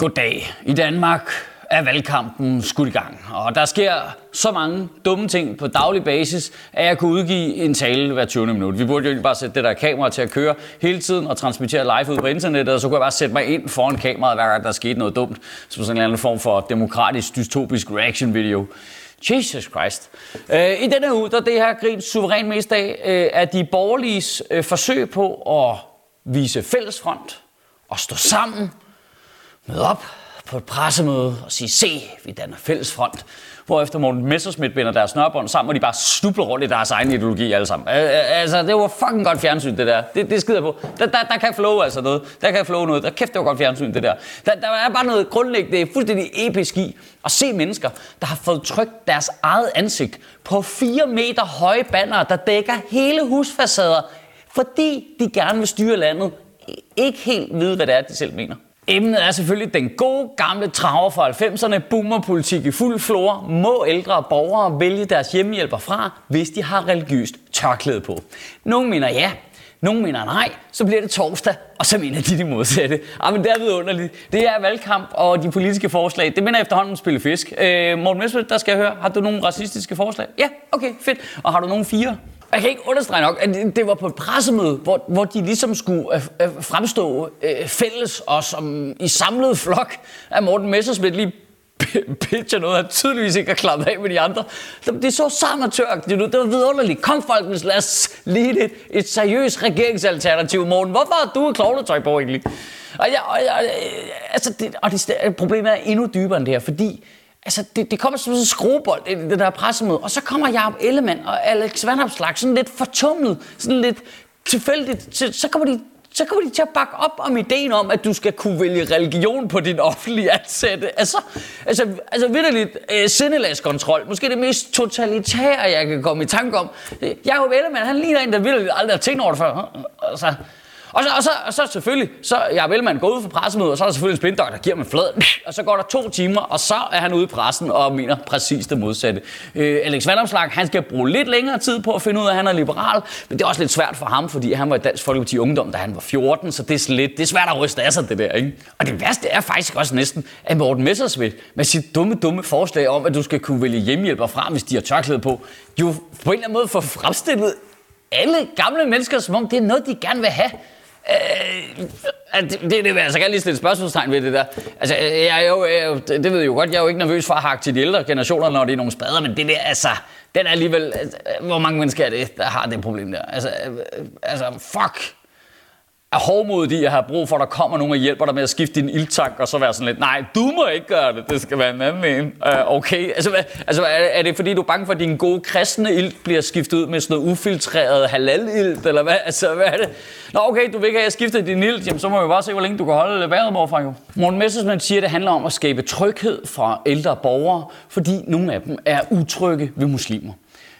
Goddag. I Danmark er valgkampen skudt i gang, og der sker så mange dumme ting på daglig basis, at jeg kunne udgive en tale hver 20 minut. Vi burde jo bare sætte det der kamera til at køre hele tiden og transmittere live ud på internettet, og så kunne jeg bare sætte mig ind foran kameraet, hver gang der skete noget dumt, som sådan en eller anden form for demokratisk, dystopisk reaction video. Jesus Christ. Øh, I denne uge, der det her grib suveræn mest af, øh, er de borgerliges øh, forsøg på at vise fællesfront og stå sammen møde op på et pressemøde og sige, se, vi danner fælles front. Hvorefter Morten Messerschmidt binder deres snørbånd sammen, og de bare snubler rundt i deres egen ideologi alle sammen. Altså, det var fucking godt fjernsyn, det der. Det, det skider på. Der, der, der kan flow altså noget. Der kan flow noget. Der kæft, det var godt fjernsyn, det der. Der, der er bare noget grundlæggende, fuldstændig episk i at se mennesker, der har fået trykt deres eget ansigt på 4 meter høje banner, der dækker hele husfacader, fordi de gerne vil styre landet. Ikke helt vide, hvad det er, de selv mener. Emnet er selvfølgelig den gode gamle traver fra 90'erne, boomerpolitik i fuld flor. Må ældre borgere vælge deres hjemmehjælper fra, hvis de har religiøst tørklæde på? Nogle mener ja, nogle mener nej, så bliver det torsdag, og så mener de det modsatte. Ah, men det er vidunderligt. Det er valgkamp og de politiske forslag. Det minder efterhånden spille fisk. Øh, Morten Messerschmidt, der skal jeg høre, har du nogle racistiske forslag? Ja, okay, fedt. Og har du nogle fire? Jeg kan ikke understrege nok, at det var på et pressemøde, hvor, hvor de ligesom skulle øh, øh fremstå øh, fælles og som i samlet flok, af Morten Messersmith lige pitcher noget, han tydeligvis ikke har klappet af med de andre. De så så amatøragtigt ud. det var vidunderligt. Kom folkens, lad os lige et, et seriøst regeringsalternativ, Morten. Hvorfor har du et klovnetøj på egentlig? Og, jeg, og, jeg, altså det, og det, problemet er endnu dybere end det her, fordi Altså, det, det kommer som sådan en skruebold, det, det der pressemøde. Og så kommer Jacob Ellemann og Alex Vandopslag sådan lidt fortumlet, sådan lidt tilfældigt. Så, så kommer de så kommer de til at bakke op om ideen om, at du skal kunne vælge religion på din offentlige ansatte. Altså, altså, altså vidderligt øh, sindelagskontrol. Måske det mest totalitære, jeg kan komme i tanke om. Øh, Jacob Ellemann, han ligner en, der vidderligt aldrig har tænkt over det før. Øh, øh, altså, og så, og så, og så selvfølgelig, så jeg vil man gå ud for pressemødet, og så er der selvfølgelig en spindok, der giver mig flad, og så går der to timer, og så er han ude i pressen og mener præcis det modsatte. Øh, Alex Vandomslag, han skal bruge lidt længere tid på at finde ud af, at han er liberal, men det er også lidt svært for ham, fordi han var i Dansk Folkeparti Ungdom, da han var 14, så det er, lidt, det er svært at ryste af sig, det der. Ikke? Og det værste er faktisk også næsten, at Morten Messersmith med sit dumme, dumme forslag om, at du skal kunne vælge hjemmehjælper fra, hvis de har tørklæde på, jo på en eller anden måde får fremstillet alle gamle mennesker, som om det er noget, de gerne vil have. Øh, det, det, det altså, jeg så lige stille spørgsmålstegn ved det der. Altså, jeg er jo, jeg det ved jeg jo godt, jeg er jo ikke nervøs for at hakke til de ældre generationer, når det er nogle spader, men det der, altså, den er alligevel, altså, hvor mange mennesker er det, der har det problem der? Altså, øh, altså fuck, er hårdmodig i at have brug for, at der kommer nogen og hjælper dig med at skifte din ildtank, og så være sådan lidt, nej, du må ikke gøre det, det skal være en anden en. Uh, okay, altså, hvad, altså er, er det fordi, du er bange for, at din gode kristne ild bliver skiftet ud med sådan noget ufiltreret halal-ild, eller hvad? Altså, hvad er det? Nå, okay, du vil ikke have, at jeg skifter din ild, jamen så må vi bare se, hvor længe du kan holde vejret morfra jo. Morten Messersmann siger, at det handler om at skabe tryghed for ældre borgere, fordi nogle af dem er utrygge ved muslimer.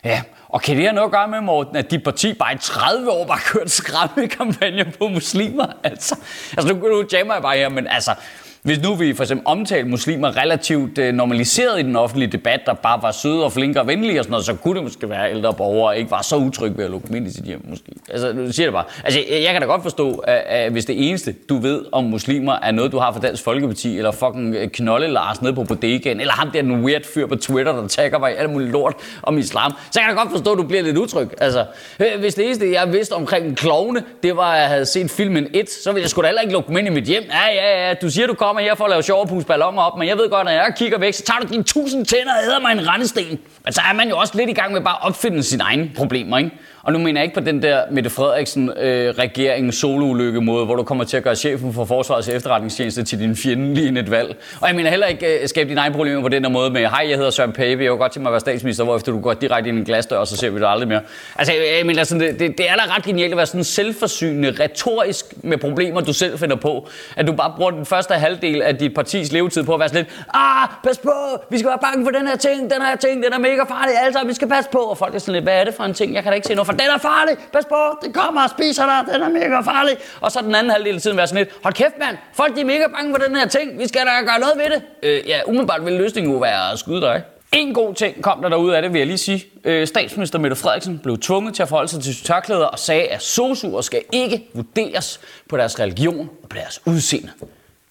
Ja, og kan det have noget at gøre med, Morten, at dit parti bare i 30 år bare kørt skræmmekampagner på muslimer? Altså, altså nu, nu jammer jeg bare her, men altså, hvis nu vi for eksempel omtalte muslimer relativt øh, normaliseret i den offentlige debat, der bare var søde og flinke og venlige og sådan noget, så kunne det måske være, ældre borgere ikke var så utrygge ved at lukke dem ind i sit hjem måske. Altså, nu siger det bare. Altså, jeg, jeg kan da godt forstå, at, at, hvis det eneste, du ved om muslimer, er noget, du har fra Dansk Folkeparti, eller fucking øh, Knolle Lars nede på bodegaen, eller ham der den weird fyr på Twitter, der tagger mig i alt muligt lort om islam, så jeg kan da godt forstå, at du bliver lidt utryg. Altså, øh, hvis det eneste, jeg vidste omkring klovne, det var, at jeg havde set filmen 1, så ville jeg sgu da heller ikke lukke dem ind i mit hjem. Ja, ja, ja, du siger, du kommer her for at lave sjov og balloner op, men jeg ved godt, når jeg kigger væk, så tager du dine tusind tænder og æder mig en rendesten. Men så er man jo også lidt i gang med bare at opfinde sine egne problemer, ikke? Og nu mener jeg ikke på den der Mette Frederiksen øh, regering soloulykke måde, hvor du kommer til at gøre chefen for Forsvarets efterretningstjeneste til din fjende lige et valg. Og jeg mener heller ikke øh, skabe dine egne problemer på den der måde med, hej, jeg hedder Søren Pape, jeg vil godt til mig at være statsminister, hvor efter du går direkte ind i en glasdør, og så ser vi det aldrig mere. Altså, jeg, jeg mener sådan, det, det, det er da ret genialt at være sådan selvforsynende, retorisk med problemer, du selv finder på. At du bare bruger den første halvdel af dit partis levetid på at være sådan lidt, ah, pas på, vi skal være bange for den her ting, den her ting, den er mega farlig, altså, vi skal passe på. Og folk er sådan lidt, hvad er det for en ting? Jeg kan da ikke se noget for den er farlig, pas på, det kommer og spiser dig, den er mega farlig. Og så den anden halvdel af tiden være sådan lidt, hold kæft mand, folk de er mega bange for den her ting, vi skal da gøre noget ved det. Øh, ja, umiddelbart vil løsningen jo være at skyde dig. En god ting kom der derude af det, vil jeg lige sige. Øh, statsminister Mette Frederiksen blev tvunget til at forholde sig til tørklæder og sagde, at sosuer skal ikke vurderes på deres religion og på deres udseende.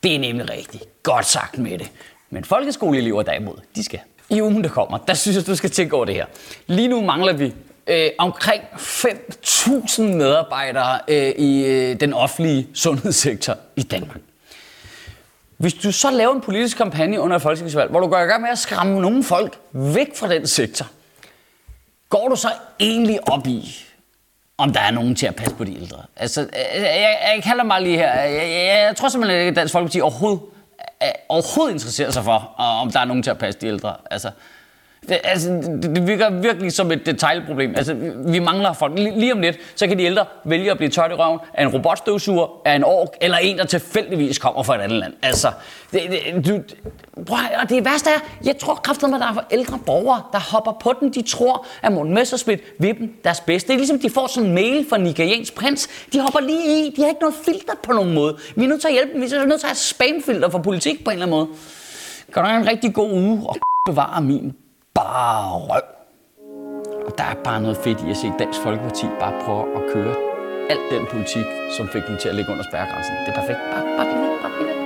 Det er nemlig rigtigt. Godt sagt med det. Men folkeskoleelever derimod, de skal. I ugen, der kommer, der synes jeg, du skal tænke over det her. Lige nu mangler vi øh, omkring 5.000 medarbejdere øh, i øh, den offentlige sundhedssektor i Danmark. Hvis du så laver en politisk kampagne under et folketingsvalg, hvor du går i gang med at skræmme nogle folk væk fra den sektor, går du så egentlig op i, om der er nogen til at passe på de ældre? Altså, øh, øh, jeg, jeg, jeg kalder mig lige her. Jeg, jeg, jeg tror simpelthen ikke, at Dansk Folkeparti overhovedet, øh, overhovedet interesserer sig for, om der er nogen til at passe de ældre. Altså, det, altså, det, det virker virkelig som et detaljproblem. Altså, vi mangler folk. Lige om lidt, så kan de ældre vælge at blive tørt i røven af en robotstøvsuger, af en ork, eller en, der tilfældigvis kommer fra et andet land. Altså, det, det, du, prøv, og det værste er, jeg tror kraftedeme, at der er for ældre borgere, der hopper på den. De tror, at Morten Messerschmidt vil dem deres bedste. Det er ligesom, de får sådan en mail fra nigeriansk prins. De hopper lige i. De har ikke noget filter på nogen måde. Vi er nødt til at hjælpe dem. Vi er nødt til at have spamfilter for politik på en eller anden måde. Kan du have en rigtig god uge og bevare min bare røv. Og der er bare noget fedt i at se Dansk Folkeparti bare prøve at køre alt den politik, som fik dem til at ligge under spærregrænsen. Det er perfekt. Bare, bare bare, bare, bare.